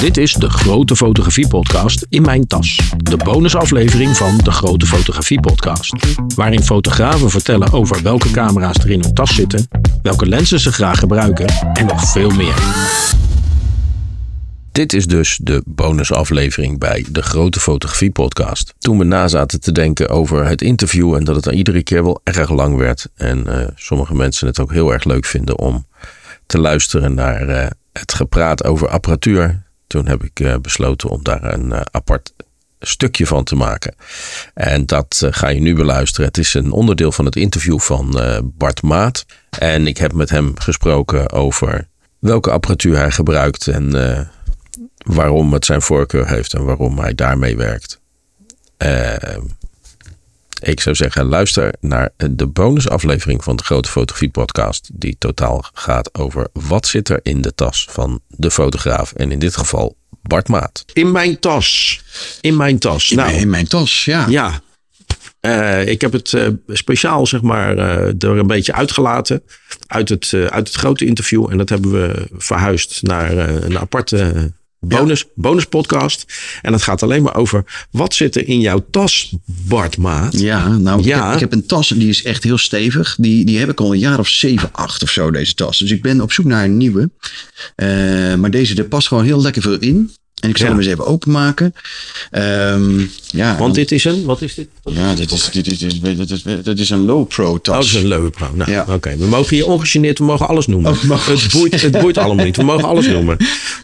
Dit is de Grote Fotografie Podcast in mijn tas. De bonusaflevering van de Grote Fotografie Podcast. Waarin fotografen vertellen over welke camera's er in hun tas zitten, welke lenzen ze graag gebruiken en nog veel meer. Dit is dus de bonusaflevering bij de Grote Fotografie Podcast. Toen we na zaten te denken over het interview en dat het dan iedere keer wel erg lang werd. En eh, sommige mensen het ook heel erg leuk vinden om te luisteren naar eh, het gepraat over apparatuur. Toen heb ik eh, besloten om daar een apart stukje van te maken. En dat ga je nu beluisteren. Het is een onderdeel van het interview van Bart Maat. En ik heb met hem gesproken over welke apparatuur hij gebruikt en waarom het zijn voorkeur heeft en waarom hij daarmee werkt. Uh, ik zou zeggen, luister naar de bonusaflevering van de Grote Fotografie Podcast, die totaal gaat over wat zit er in de tas van de fotograaf. En in dit geval Bart Maat. In mijn tas. In mijn tas. In, nou, in mijn tas, ja. Ja. Uh, ik heb het uh, speciaal, zeg maar, uh, er een beetje uitgelaten. Uit het, uit het grote interview. En dat hebben we verhuisd naar een aparte Bonus, bonus podcast. En het gaat alleen maar over wat zit er in jouw tas, Bart Maat. Ja, nou, ja. Ik, heb, ik heb een tas en die is echt heel stevig. Die, die heb ik al een jaar of zeven, acht of zo, deze tas. Dus ik ben op zoek naar een nieuwe. Uh, maar deze, er past gewoon heel lekker veel in. En ik zal hem eens even openmaken. Um, ja, Want dit is een, wat is dit? ja, dit is, dit, is, dit, is, dit is een low pro tas. Oh, dat is een low pro. Nou, ja. oké. We mogen hier ongegeneerd, we mogen alles noemen. Oh, het, boeit, het boeit allemaal niet. We mogen alles noemen.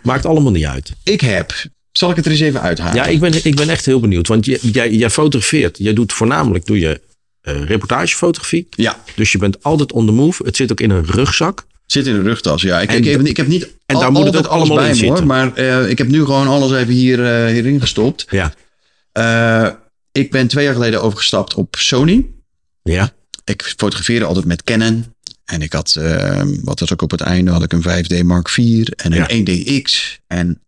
Maakt allemaal niet uit. Ik heb, zal ik het er eens even uithalen? Ja, ik ben, ik ben echt heel benieuwd. Want jij, jij, jij fotografeert, jij doet voornamelijk, doe je uh, reportagefotografie. Ja. Dus je bent altijd on the move. Het zit ook in een rugzak. Zit in een rugtas, ja. Ik, ik, heb, ik heb niet en al, daar moet het allemaal bij in Hoor, maar uh, ik heb nu gewoon alles even hier, uh, hierin gestopt. Ja. Uh, ik ben twee jaar geleden overgestapt op Sony. Ja. Ik fotografeerde altijd met Canon. En ik had, wat was ook op het einde, had ik een 5D Mark IV en een ja. 1DX. En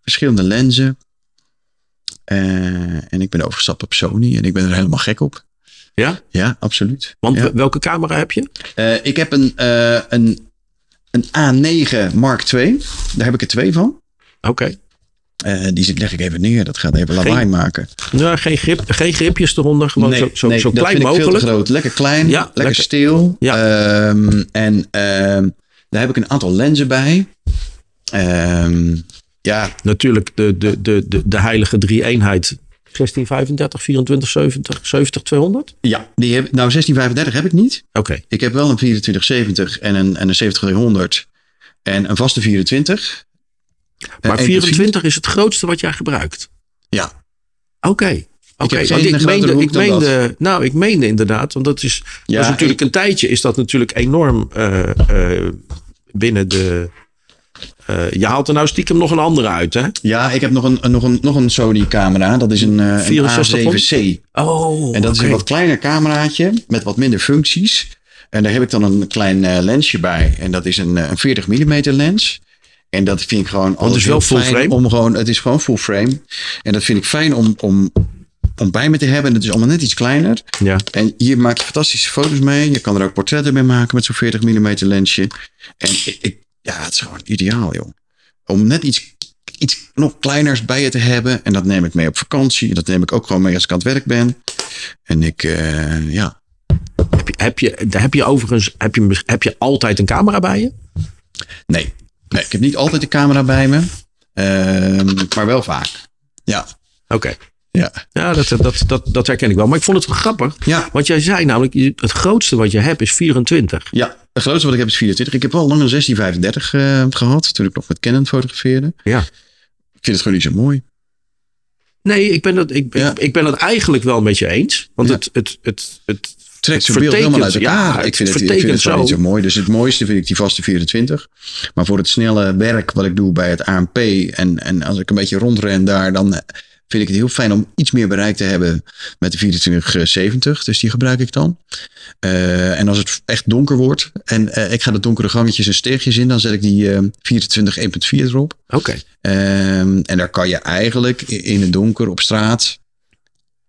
verschillende lenzen. en ik ben overgestapt op Sony en ik ben er helemaal gek op. Ja? Ja, absoluut. Want ja. welke camera heb je? Uh, ik heb een, uh, een, een A9 Mark II. Daar heb ik er twee van. Oké. Okay. Uh, die leg ik even neer. Dat gaat even lawaai geen, maken. Nou, geen, grip, geen gripjes eronder. Gewoon nee, zo, zo, nee, zo klein mogelijk. Veel te groot. Lekker klein. Ja, lekker, lekker stil. Ja. Um, en um, daar heb ik een aantal lenzen bij. Um, ja. Natuurlijk de, de, de, de, de heilige drie-eenheid 1635, 2470, 70, 200? Ja, die heb, nou 1635 heb ik niet. Oké. Okay. Ik heb wel een 2470 en een, en een 70200 en een vaste 24. Maar uh, 24 is het grootste wat jij gebruikt? Ja. Oké. Okay. Oké, okay. ik, ik meende, ik meende nou, ik meende inderdaad, want dat is, ja, dat is natuurlijk ik, een tijdje, is dat natuurlijk enorm uh, uh, binnen de, uh, je haalt er nou stiekem nog een andere uit, hè? Ja, ik heb nog een, nog een, nog een Sony-camera. Dat is een, uh, een A7C. Oh, En dat is een wat kleiner cameraatje met wat minder functies. En daar heb ik dan een klein uh, lensje bij. En dat is een, een 40 mm lens. En dat vind ik gewoon altijd is wel full frame. om gewoon. Het is gewoon full frame. En dat vind ik fijn om, om, om bij me te hebben. En het is allemaal net iets kleiner. Ja. En hier maak je fantastische foto's mee. Je kan er ook portretten mee maken met zo'n 40 mm lensje. En ik, ik ja, het is gewoon ideaal, joh. Om net iets, iets nog kleiners bij je te hebben. En dat neem ik mee op vakantie. En dat neem ik ook gewoon mee als ik aan het werk ben. En ik, uh, ja. Heb je, heb je, heb je overigens, heb je, heb je altijd een camera bij je? Nee. Nee, ik heb niet altijd een camera bij me. Uh, maar wel vaak. Ja. Oké. Okay. Ja, ja dat, dat, dat, dat herken ik wel. Maar ik vond het wel grappig. Ja. Want jij zei namelijk, het grootste wat je hebt is 24. Ja, het grootste wat ik heb is 24. Ik heb wel lang een 1635 uh, gehad. Toen ik nog met Canon fotografeerde. Ja. Ik vind het gewoon niet zo mooi. Nee, ik ben het, ik, ja. ik ben het eigenlijk wel met je eens. Want ja. het, het, het, het trekt zijn beeld helemaal uit elkaar. Ja, ik vind het, ik vind het zo. niet zo mooi. Dus het mooiste vind ik die vaste 24. Maar voor het snelle werk wat ik doe bij het ANP... en, en als ik een beetje rondren daar... dan vind ik het heel fijn om iets meer bereik te hebben met de 2470. Dus die gebruik ik dan. Uh, en als het echt donker wordt en uh, ik ga de donkere gangetjes en steegjes in, dan zet ik die uh, 24 1.4 erop. Oké. Okay. en daar kan je eigenlijk in het donker op straat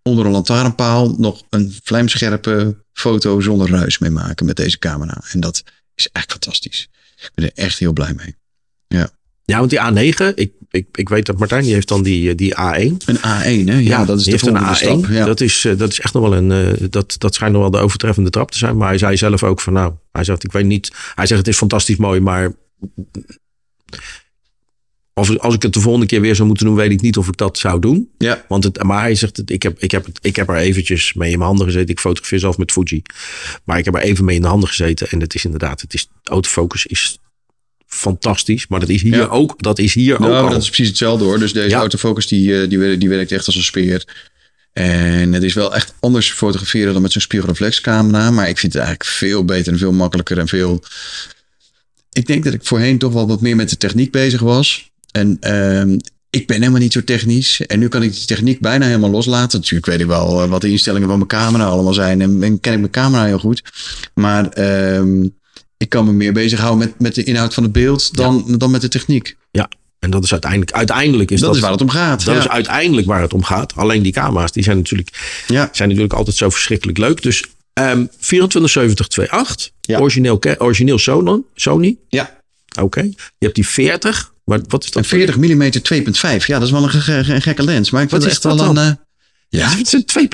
onder een lantaarnpaal nog een vlijmscherpe foto zonder ruis mee maken met deze camera. En dat is echt fantastisch. Ik ben er echt heel blij mee. Ja. Ja, want die A9, ik, ik, ik weet dat Martijn, die heeft dan die, die A1. Een A1, hè? Ja, dat is de volgende een A1. Stap. Ja. Dat, is, dat is echt nog wel een, dat, dat schijnt nog wel de overtreffende trap te zijn. Maar hij zei zelf ook van, nou, hij zegt, ik weet niet. Hij zegt, het is fantastisch mooi, maar of als ik het de volgende keer weer zou moeten doen, weet ik niet of ik dat zou doen. Ja. Want het, maar hij zegt, ik heb, ik, heb, ik heb er eventjes mee in mijn handen gezeten. Ik fotografeer zelf met Fuji. Maar ik heb er even mee in de handen gezeten. En het is inderdaad, het is, autofocus is fantastisch. Maar dat is hier ook. Dat is hier nou, ook. Dat is precies hetzelfde hoor. Dus deze autofocus die, eh, die, die werkt echt als een speer. En het is wel echt anders fotograferen dan met zo'n spiegelreflexcamera. Maar ik vind het eigenlijk veel beter en veel makkelijker en veel. Ik denk dat ik voorheen toch wel wat meer met de techniek bezig was. En uh, ik ben helemaal niet zo technisch. En nu kan ik die techniek bijna helemaal loslaten. Natuurlijk weet ik wel eh, wat de instellingen van mijn camera allemaal zijn. En, en ken ik mijn camera heel goed. Maar uh, ik kan me meer bezighouden met, met de inhoud van het beeld dan, dan met de techniek. Ja, en dat is uiteindelijk, uiteindelijk is dat, dat is waar het om gaat. Dat is uiteindelijk waar het om gaat. Alleen die camera's, die zijn natuurlijk, ja. zijn natuurlijk altijd zo verschrikkelijk leuk. Dus um, 247028, ja. origineel, origineel Sony. Sony. Ja. Oké. Je hebt die 40. Maar wat is dat? Een 40 mm 2.5. Ja, dat is wel een, gekke lens. Maar ik vind het echt wel een. Uh, ja, het is een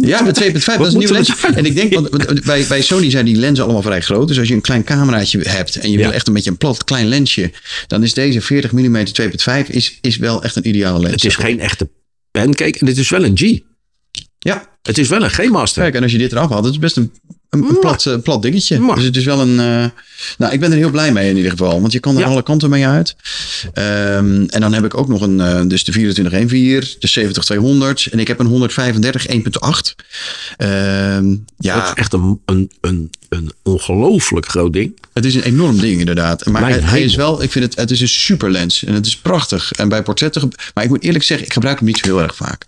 2.5. Ja, met 2.5. Dat is een nieuwe lens. En ik denk, want bij, bij Sony zijn die lenzen allemaal vrij groot. Dus als je een klein cameraatje hebt en je wil echt een beetje een plat klein lensje, dan is deze 40 mm 2.5 is, is wel echt een ideale lens. Het is geen echte pancake en dit is wel een G. Ja. Het is wel een G-master. Kijk, en als je dit eraf haalt, het is best een, een, plat, uh, plat dingetje. Maar. Dus het is wel een... Uh, nou, ik ben er heel blij mee in ieder geval. Want je kan er alle kanten mee uit. Um, en dan heb ik ook nog een... Uh, dus de 2414, de 70200. En ik heb een 135 1.8. Um, ja. Dat is echt een, een, een, een ongelooflijk groot ding. Het is een enorm ding inderdaad. Maar hij, hij, is wel... Ik vind het... Het is een super lens. En het is prachtig. En bij portretten... Maar ik moet eerlijk zeggen, ik gebruik hem niet zo heel erg vaak.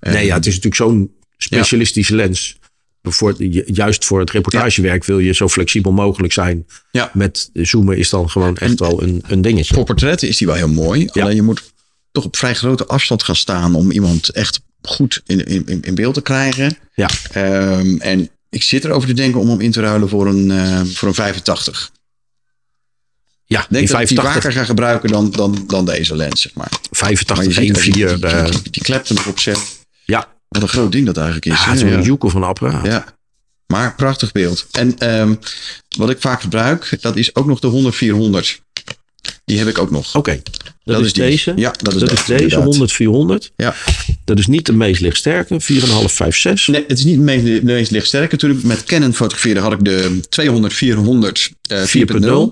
Nee, ja, het is natuurlijk zo'n specialistische lens. Voor, juist voor het reportagewerk wil je zo flexibel mogelijk zijn. Ja. Met zoomen is dan gewoon echt wel een, een dingetje. Voor portretten is die wel heel mooi. Ja. Alleen je moet toch op vrij grote afstand gaan staan om iemand echt goed in, in, in beeld te krijgen. Ja. Um, en ik zit erover te denken om hem in te ruilen voor een, uh, voor een 85. Ja, denk die dat 85. ik die vaker ga gebruiken dan, dan, dan deze lens, zeg maar. 85 1.4. Die, die, die, die klep erop zet. Ja. Wat een groot ding dat eigenlijk is. Ja, zo'n ja. joekel van een apparaat. Ja. Maar prachtig beeld. En um, wat ik vaak gebruik, dat is ook nog de 100-400. Die heb ik ook nog. Oké. Okay. Dat, dat, is deze. Ja, dat is, dat is deze 100-400. Ja. Dat is niet de meest lichtsterke, 4,5, 5, 6. Nee, het is niet de meest, de meest lichtsterke. Toen ik met Canon fotografeerde had ik de 200-400 uh,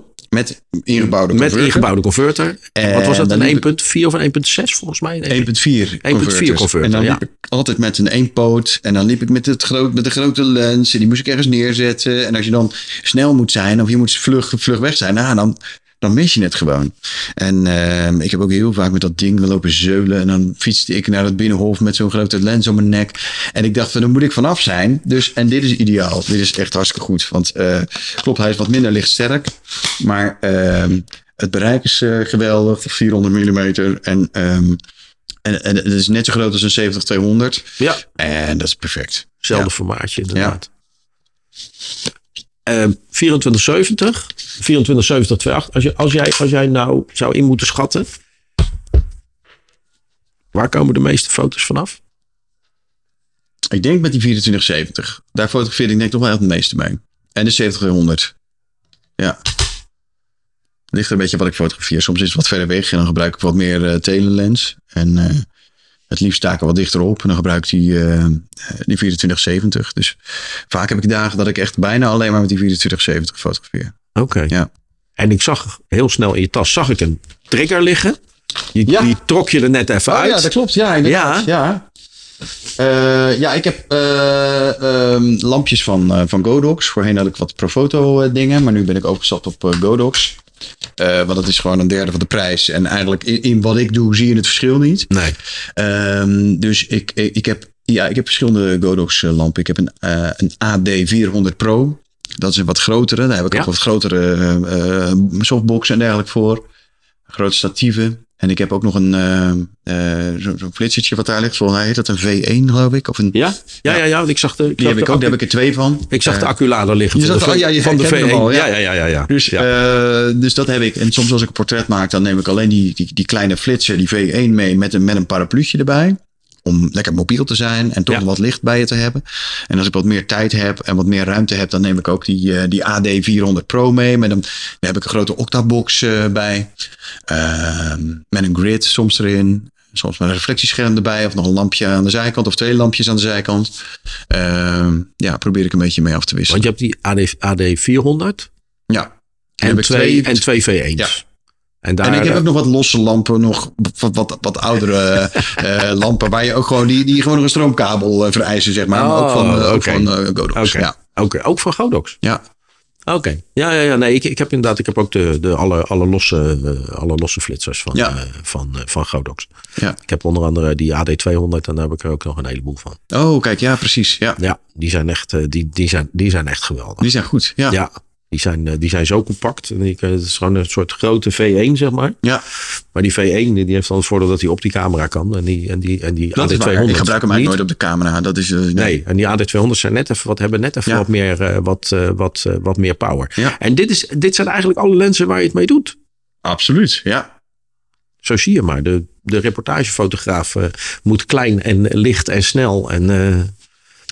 4.0. Met ingebouwde converter. Met ingebouwde converter. En Wat was dat? Een 1.4 of een 1.6 volgens mij? 1.4 converter. converter. En dan ja. liep ik altijd met een eenpoot. En dan liep ik met, het groot, met de grote lens. En die moest ik ergens neerzetten. En als je dan snel moet zijn of je moet vlug, vlug weg zijn. Nou, dan, dan mis je het gewoon. En uh, ik heb ook heel vaak met dat ding lopen zeulen. En dan fietste ik naar het binnenhof met zo'n grote lens om mijn nek. En ik dacht, dan moet ik vanaf zijn. Dus, en dit is ideaal. Dit is echt hartstikke goed. Want uh, klopt, hij is wat minder lichtsterk. Maar uh, het bereik is uh, geweldig. 400 mm. En, um, en, en het is net zo groot als een 70-200. Ja. En dat is perfect. Hetzelfde ja. formaatje inderdaad. Ja. Uh, 2470, 2470 Als, je, als, jij, als jij nou zou in moeten schatten, waar komen de meeste foto's vanaf? Ik denk met die 2470. Daar fotografeer ik denk toch wel het meeste mee. En de 70 Ja. Ligt er een beetje wat ik fotografeer. Soms is het wat verder weg en dan gebruik ik wat meer uh, telelens. En uh, het liefst sta ik er wat dichterop. En dan gebruik ik die, uh, die 2470. Dus vaak heb ik dagen dat ik echt bijna alleen maar met die 2470 fotografeer. Oké. Okay. Ja. En ik zag heel snel in je tas zag ik een trigger liggen. Je, ja. Die trok je er net even oh, uit. Ja, dat klopt. Ja, inderdaad. Ja. ja. Uh, ja, ik heb uh, um, lampjes van, uh, van Godox. Voorheen had ik wat Profoto dingen, maar nu ben ik overgestapt op Godox. Want dat is gewoon een derde van de prijs. En eigenlijk in, in wat ik doe zie je het verschil niet. Nee. Um, dus ik, ik, ik, heb, ja, ik heb verschillende Godox lampen. Ik heb een, een AD400 Pro. Dat is een wat grotere. Daar heb ik ja. ook wat grotere softboxen en dergelijke voor. Grote statieven. En ik heb ook nog een uh, zo'n zo flitsertje wat daar ligt. Volgens mij heet dat een V1 geloof ik. Of een, ja? Ja, ja, ja. Ik zag de, ik die zag heb ik ook. Daar heb ik er twee van. Ik zag de acculader liggen. van, de, oh, ja, je van de V1. Al, ja. Ja, ja, ja, ja, Dus, ja. dus dat heb ik. En soms als ik een portret maak, dan neem ik alleen die, die, die kleine flitser, die V1 mee met een, met een parapluutje erbij om lekker mobiel te zijn en toch wat licht bij je te hebben. En als ik wat meer tijd heb en wat meer ruimte heb, dan neem ik ook die, uh, die AD400 Pro mee. Met een, daar heb ik een grote octabox uh, bij. Uh, met een grid soms erin. Soms met een reflectiescherm erbij of nog een lampje aan de zijkant of twee lampjes aan de zijkant. Ehm, ja, probeer ik een beetje mee af te wisselen. Want je hebt die AD, AD400? Ja. En, twee, en twee V1's. Ja. En, daar, en ik heb ook nog wat losse lampen, nog wat, wat, wat oudere uh, lampen, waar je ook gewoon die, die gewoon nog een stroomkabel uh, vereisen, zeg maar. Oh, maar ook van, uh, ook van Godox. Okay. Ja. Okay. Ook van Godox? Ja. Oké. Ja, ja, ja. Nee, ik, ik heb inderdaad, ik heb ook de, de alle, alle, losse, alle losse flitsers van, ja. van, van Godox. Ja. Ik heb onder andere die AD200 en daar heb ik er ook nog een heleboel van. Oh, kijk, ja, precies. Ja, ja die, zijn echt, die, die, zijn, die zijn echt geweldig. Die zijn goed, ja. Ja, die zijn, eh, die zijn zo compact. En ik, het is gewoon een soort grote V1, zeg maar. Ja. Maar die V1 die heeft dan het voordeel dat hij op die camera kan. En die, en die, en die AD200. Ik gebruik hem eigenlijk nooit op de camera. Dat is, uh, nee. nee. en die AD200 zijn net even, wat, hebben net even wat, meer, uh, wat, uh, wat, wat meer power. Ja. En dit, is, dit zijn eigenlijk alle lenzen waar je het mee doet. Absoluut, ja. Zo zie je maar. De, de reportagefotograaf moet klein en licht en snel. En,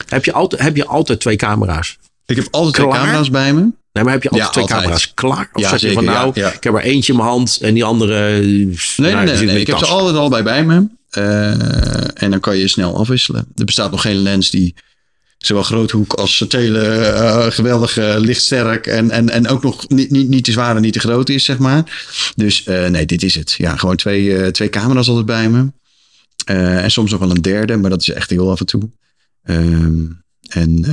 heb, je altijd, heb je altijd twee camera's? Ik heb altijd Klaar? twee camera's bij me. Nee, maar heb je altijd twee camera's klaar? Of zeg je van nou, ik heb er eentje in mijn hand en die andere... Nee, nou, nee, nee, ik heb ze altijd allebei bij me. Uh, en dan kan je snel afwisselen. Er bestaat nog geen lens die zowel groothoek als tele uh, geweldig uh, lichtsterk en, en, en ook nog niet, niet, niet te zwaar en niet te groot is, zeg maar. Dus nee, dit is het. Ja, gewoon twee, twee camera's altijd bij me. en soms nog wel een derde, maar dat is echt heel af en toe. Ehm, en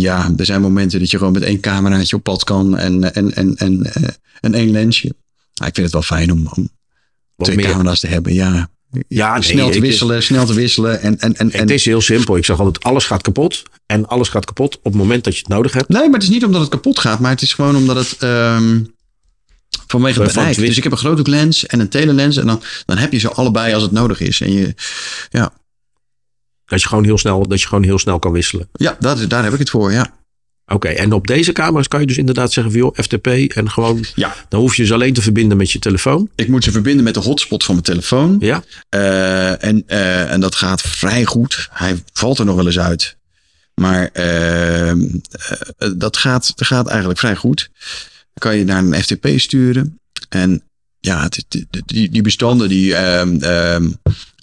ja, er zijn momenten dat je gewoon met één cameraatje op pad kan en, en, en, en, uh, en één lensje. ik vind het wel fijn om, om twee meer. camera's te hebben. Ja, ja nee, snel te wisselen, is, snel te wisselen. En, en, en, het is heel simpel. Ik zeg altijd, alles gaat kapot. En alles gaat kapot op het moment dat je het nodig hebt. Nee, maar het is niet omdat het kapot gaat. Maar het is gewoon omdat het... Um, vanwege het bereik. Dus ik heb een grote lens en een telelens. En dan, dan heb je ze allebei als het nodig is. En je, ja, dat je gewoon heel snel, dat je gewoon heel snel kan wisselen. Ja, dat, daar heb ik het voor, ja. Oké, en op deze camera's kan je dus inderdaad zeggen van joh, FTP en gewoon, ja. dan hoef je ze alleen te verbinden met je telefoon. Ik moet ze verbinden met de hotspot van mijn telefoon. Ja. Uh, en, uh, en dat gaat vrij goed. Hij valt er nog wel eens uit. Maar uh, dat, gaat, dat gaat eigenlijk vrij goed. Dan kan je naar een FTP sturen. En ja, die, die bestanden, die, ehm,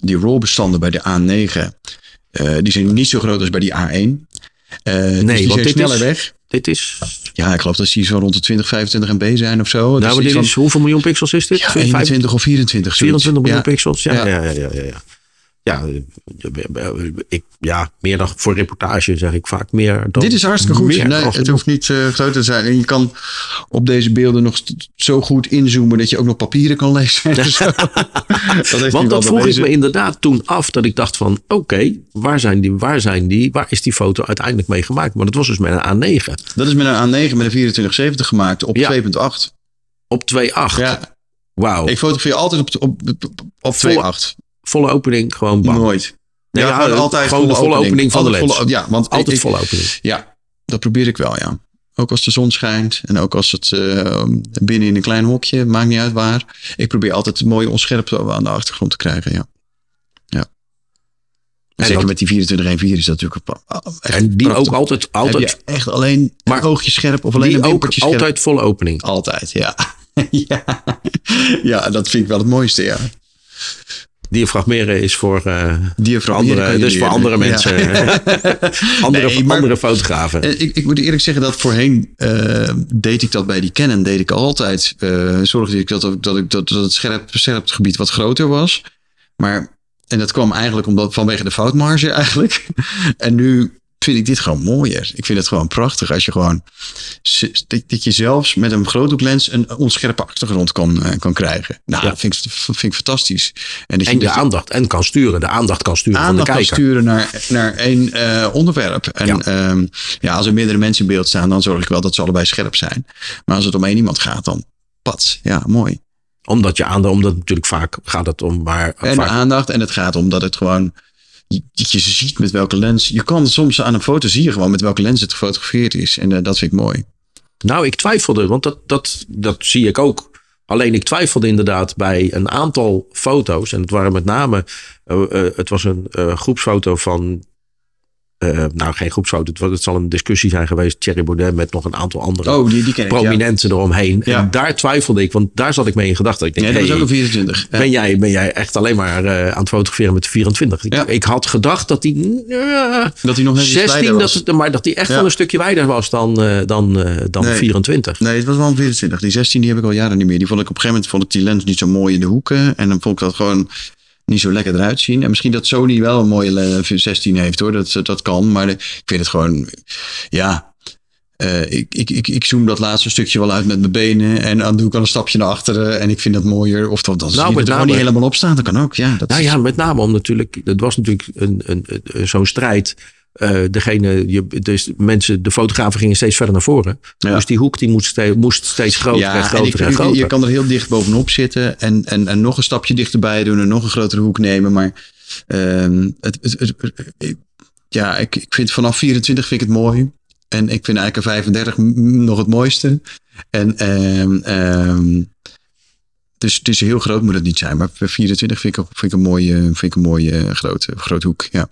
die RAW bestanden bij de A9, uh, die zijn niet zo groot als bij die A1. Uh, eh, nee, dus die zijn sneller is, weg. Dit is. Ja, ik geloof dat die zo rond de 20, 25 MB zijn of zo. Nou, dus maar dit is, hoeveel miljoen pixels is dit? Ja, 21 of 24. 24 miljoen pixels, ja. Ja, ja, ja, ja, ja ik, ja, meer dan voor reportage zeg ik vaak meer. Dan Dit is hartstikke goed. Nee, het hoeft niet uh, groot te zijn. En je kan op deze beelden nog zo goed inzoomen dat je ook nog papieren kan lezen. dat Want dat vroeg ik me inderdaad toen af dat ik dacht van oké, waar zijn die, waar zijn die, waar is die foto uiteindelijk mee gemaakt? Maar dat was dus met een A9. Dat is met een A9 met een 2470 gemaakt op ja. 2.8. Op 2.8? Ja. Wauw. Ik fotografeer altijd op, op, op 2.8 volle opening, gewoon bam. Nooit. Nee, ja, ja, altijd gewoon de volle opening, van de lens. Volle, ja, want altijd ik, volle opening. Ja, dat probeer ik wel, ja. Ook als de zon schijnt en ook als het uh, binnen in een klein hokje, maakt niet uit waar. Ik probeer altijd mooie onscherpte aan de achtergrond te krijgen, ja. Ja. En zeker dat, met die 24 1.4 is dat natuurlijk En die prachtig. ook altijd, altijd echt alleen maar, een oogje scherp of alleen een ook scherp. altijd volle opening. Altijd, ja. ja. ja, dat vind ik wel het mooiste, ja. Diafragmeren is voor, uh, andere, dus voor andere mensen. Ja. andere, nee, maar, andere fotografen. Eh, ik, ik moet eerlijk zeggen dat voorheen uh, deed ik dat bij die Canon. Deed ik altijd. Uh, zorgde ik dat, dat, ik, dat, dat het scherp, scherp gebied wat groter was. Maar, en dat kwam eigenlijk omdat, vanwege de foutmarge eigenlijk. en nu vind ik dit gewoon mooier. Ik vind het gewoon prachtig als je gewoon dat je zelfs met een groothoeklens een onscherpe achtergrond kan, uh, kan krijgen. Nou, ja. dat vind ik, vind ik fantastisch. En, dat en je, de aandacht en kan sturen, de aandacht kan sturen aandacht van de kijker. kan sturen naar, naar één uh, onderwerp. En ja. Um, ja, als er meerdere mensen in beeld staan, dan zorg ik wel dat ze allebei scherp zijn. Maar als het om één iemand gaat, dan pats. Ja, mooi. Omdat je aandacht, omdat natuurlijk vaak gaat het om maar. En vaak... aandacht. En het gaat om dat het gewoon. Je, je, ziet met welke lens. Je kan soms aan een foto zie je gewoon met welke lens het gefotografeerd is. En uh, dat vind ik mooi. Nou, ik twijfelde, want dat, dat, dat zie ik ook. Alleen ik twijfelde inderdaad bij een aantal foto's. En het waren met name. Uh, uh, het was een groepsfoto van uh, nou, geen groepsfoto. Het, zal een discussie zijn geweest. Thierry Baudet met nog een aantal andere oh, die, die prominenten eromheen. Ja. En daar twijfelde ik, want daar zat ik mee in gedachten. Ik denk, ja, dat was ook een 24. Ja. Ben, jij, ben jij echt alleen maar uh, aan het fotograferen met de 24? Ik, ik had gedacht dat hij... Uh, dat hij nog net 16, dat het, maar dat hij echt wel een stukje wijder was dan, dan, dan nee. 24. Nee, het was wel een 24. Die 16 die heb ik al jaren niet meer. Die vond ik op een gegeven moment vond ik die lens niet zo mooi in de hoeken. En dan vond ik dat gewoon niet zo lekker eruit zien. En misschien dat Sony wel een mooie 16 heeft hoor. Dat, dat kan. Maar ik vind het gewoon. Ja. Uh, ik, ik, ik, ik zoom dat laatste stukje wel uit met mijn benen. En dan doe ik al een stapje naar achteren. En ik vind dat mooier. Of dat, dat nou, er gewoon niet helemaal op staan. Dat kan ook. Ja, dat nou ja, met name om natuurlijk. Het was natuurlijk een, een, een, zo'n strijd. Uh, degene, je, dus mensen, de fotografen gingen steeds verder naar voren. Ja. Dus die hoek die moest, steeds, moest steeds groter ja, en groter en, en groter. Je kan er heel dicht bovenop zitten en, en, en nog een stapje dichterbij doen en nog een grotere hoek nemen. Maar uh, het, het, het, ja, ik, ik vind vanaf 24 vind ik het mooi. En ik vind eigenlijk een 35 nog het mooiste. En um, dus, dus heel groot moet het niet zijn. Maar 24 vind ik, vind ik een mooie, vind ik een mooie grote, grote hoek. Ja.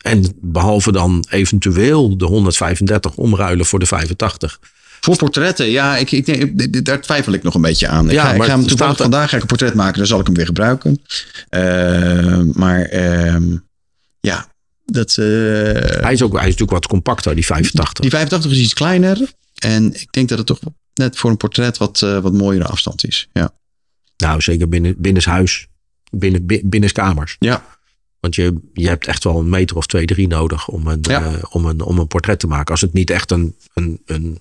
En behalve dan eventueel de 135 omruilen voor de 85. Voor portretten, ja, ik, ik, daar twijfel ik nog een beetje aan. Ja, ik ga, maar ik ga hem toevallig vandaag ga ik een portret maken, dan zal ik hem weer gebruiken. Uh, maar uh, ja, dat. Uh, hij, is ook, hij is natuurlijk wat compacter, die 85. Die 85 is iets kleiner. En ik denk dat het toch net voor een portret wat, uh, wat mooiere afstand is. Ja. Nou, zeker binnen, binnenshuis, binnen, binnenskamers. Ja. Want je, je hebt echt wel een meter of twee, drie nodig om een, ja. uh, om een, om een portret te maken. Als het niet echt een, een, een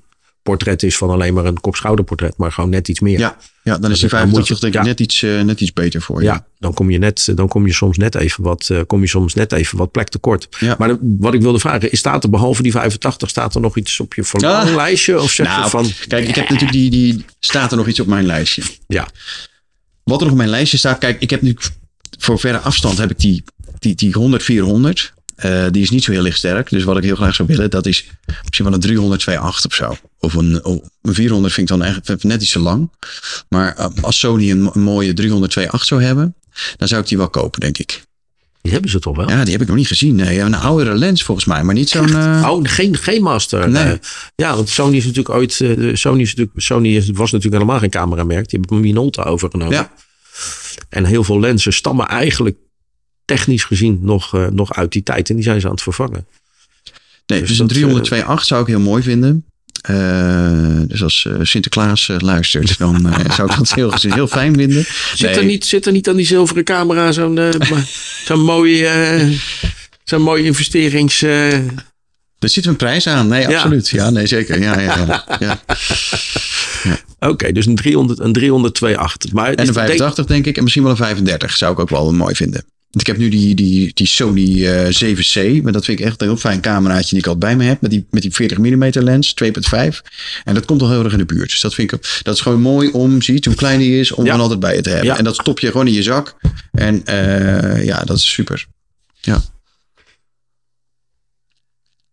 portret is van alleen maar een kop-schouderportret, maar gewoon net iets meer. Ja, ja dan is die 85 denk ik ja. net, iets, uh, net iets beter voor je. Ja, dan kom je, net, dan kom je soms net even wat, uh, kom je soms net even wat plek tekort. Ja. Maar de, wat ik wilde vragen, is staat er behalve die 85, staat er nog iets op je verlanglijstje? Ah. Of zeg nou, je van... Kijk, ik heb natuurlijk die, die, staat er nog iets op mijn lijstje. Ja. Wat er nog op mijn lijstje staat, kijk, ik heb nu voor verre afstand heb ik die die, die 100, 400, uh, die is niet zo heel licht sterk. Dus wat ik heel graag zou willen, dat is misschien wel een 300, 2.8 of zo. Of een, een 400 vind ik dan echt net iets te lang. Maar uh, als Sony een, een mooie 300, 2.8 zou hebben, dan zou ik die wel kopen, denk ik. Die hebben ze toch wel? Ja, die heb ik nog niet gezien. Nee, een oudere lens volgens mij, maar niet zo'n. Uh... Oh, geen, geen master. Nee. Uh, ja, want Sony is natuurlijk ooit. Uh, Sony, is natuurlijk, Sony is, was natuurlijk helemaal geen cameramerk. Die hebben Minolta overgenomen. Ja. En heel veel lenzen stammen eigenlijk technisch gezien nog, uh, nog uit die tijd. En die zijn ze aan het vervangen. Nee, dus, dus een 302.8 zou ik heel mooi vinden. Uh, dus als uh, Sinterklaas uh, luistert, dan zou ik dat heel, heel fijn vinden. Zit, nee. er niet, zit er niet aan die zilveren camera zo'n zo'n mooie, zo'n mooie investerings... Er zit een prijs aan. Nee, absoluut. Ja, nee, zeker. Ja, ja, ja. ja. ja. Oké, okay, dus een 300, een 302.8. Maar en een 85 denk... denk ik. En misschien wel een 35 zou ik ook wel mooi vinden. Ik heb nu die, die, die Sony uh, 7C. Maar dat vind ik echt een heel fijn cameraatje die ik altijd bij me heb. Met die, met die 40 mm lens, 2.5. En dat komt al heel erg in de buurt. Dus dat vind ik dat is gewoon mooi om, zie je hoe klein die is, om ja. dan altijd bij je te hebben. Ja. En dat stop je gewoon in je zak. En uh, ja, dat is super. Ja.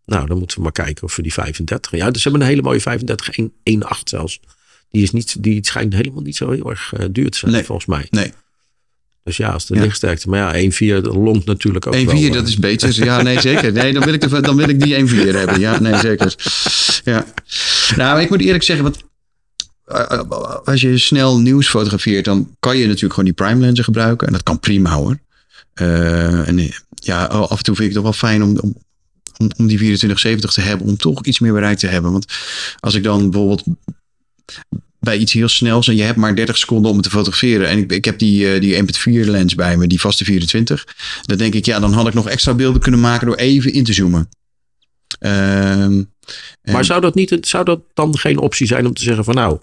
Nou, dan moeten we maar kijken of we die 35. Ja, dus ze hebben een hele mooie 35, 1.8 zelfs. Die, is niet, die schijnt helemaal niet zo heel erg uh, duur te zijn, nee. volgens mij. Nee. Dus ja, als de ja. lichtsterkte. Maar ja, 1-4 longt natuurlijk ook 1-4, wel, dat is beter. Ja, nee, zeker. Nee, dan wil ik, de, dan wil ik die 1-4 hebben. Ja, nee, zeker. Ja. Nou, ik moet eerlijk zeggen, wat, als je snel nieuws fotografeert, dan kan je natuurlijk gewoon die prime lenzen gebruiken. En dat kan prima hoor. Uh, en ja, af en toe vind ik het toch wel fijn om, om, om die 2470 te hebben. Om toch iets meer bereik te hebben. Want als ik dan bijvoorbeeld bij iets heel snels en je hebt maar 30 seconden om het te fotograferen. En ik, ik heb die, uh, die 1.4 lens bij me, die vaste 24. Dan denk ik, ja, dan had ik nog extra beelden kunnen maken door even in te zoomen. Um, maar zou dat, niet, zou dat dan geen optie zijn om te zeggen van nou,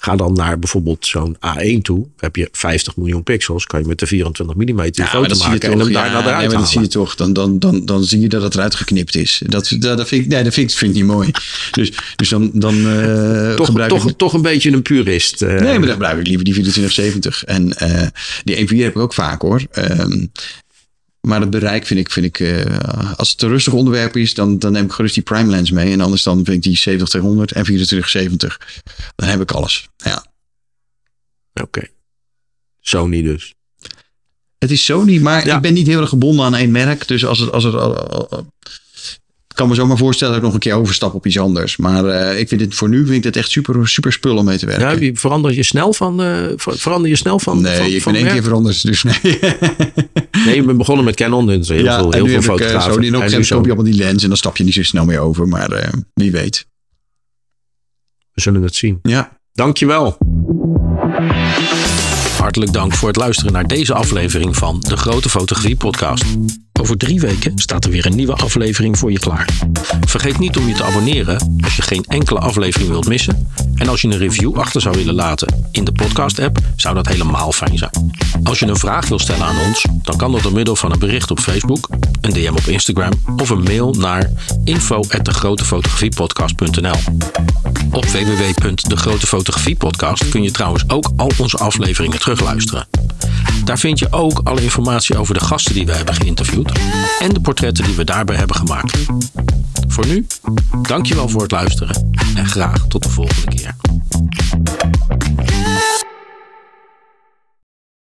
Ga dan naar bijvoorbeeld zo'n A1 toe. Heb je 50 miljoen pixels. Kan je met de 24 mm ja, foto maken en hem ja, daarna eruit nee, dat zie je toch. Dan, dan, dan, dan zie je dat het eruit geknipt is. Dat, dat, dat, vind, ik, nee, dat vind, ik, vind ik niet mooi. Dus, dus dan, dan uh, toch, toch, toch een beetje een purist. Uh. Nee, maar dan gebruik ik liever die 2470. En uh, die 1.4 heb ik ook vaak hoor. Um, maar het bereik vind ik, vind ik uh, als het een rustig onderwerp is, dan, dan neem ik gerust die prime lens mee. En anders dan vind ik die 70 en 2470. Dan heb ik alles. Ja. Oké. Okay. Sony dus. Het is Sony, maar ik ben niet heel erg gebonden aan één merk. Dus als het, als het, kan me zomaar voorstellen dat ik nog een keer overstap op iets anders. Maar uh, ik vind het voor nu vind ik het echt super, super spul om mee te werken. Ja, verander je snel van? Uh, verander je snel van? Nee, van, ik ben één keer veranderd. Dus nee. nee, je bent begonnen met Canon. Dus heel ja, veel, heel veel fotografen. Ik, uh, Sony, en op koop je allemaal die lens en dan stap je niet zo snel meer over. Maar wie weet. We zullen het zien. Ja. Dankjewel. Hartelijk dank voor het luisteren naar deze aflevering van de Grote Fotografie Podcast. Over drie weken staat er weer een nieuwe aflevering voor je klaar. Vergeet niet om je te abonneren als je geen enkele aflevering wilt missen. En als je een review achter zou willen laten in de podcast-app, zou dat helemaal fijn zijn. Als je een vraag wil stellen aan ons, dan kan dat door middel van een bericht op Facebook, een DM op Instagram of een mail naar info@degrotefotografiepodcast.nl. Op www.degrotefotografiepodcast kun je trouwens ook al onze afleveringen terugluisteren. Daar vind je ook alle informatie over de gasten die we hebben geïnterviewd en de portretten die we daarbij hebben gemaakt. Voor nu, dankjewel voor het luisteren en graag tot de volgende keer.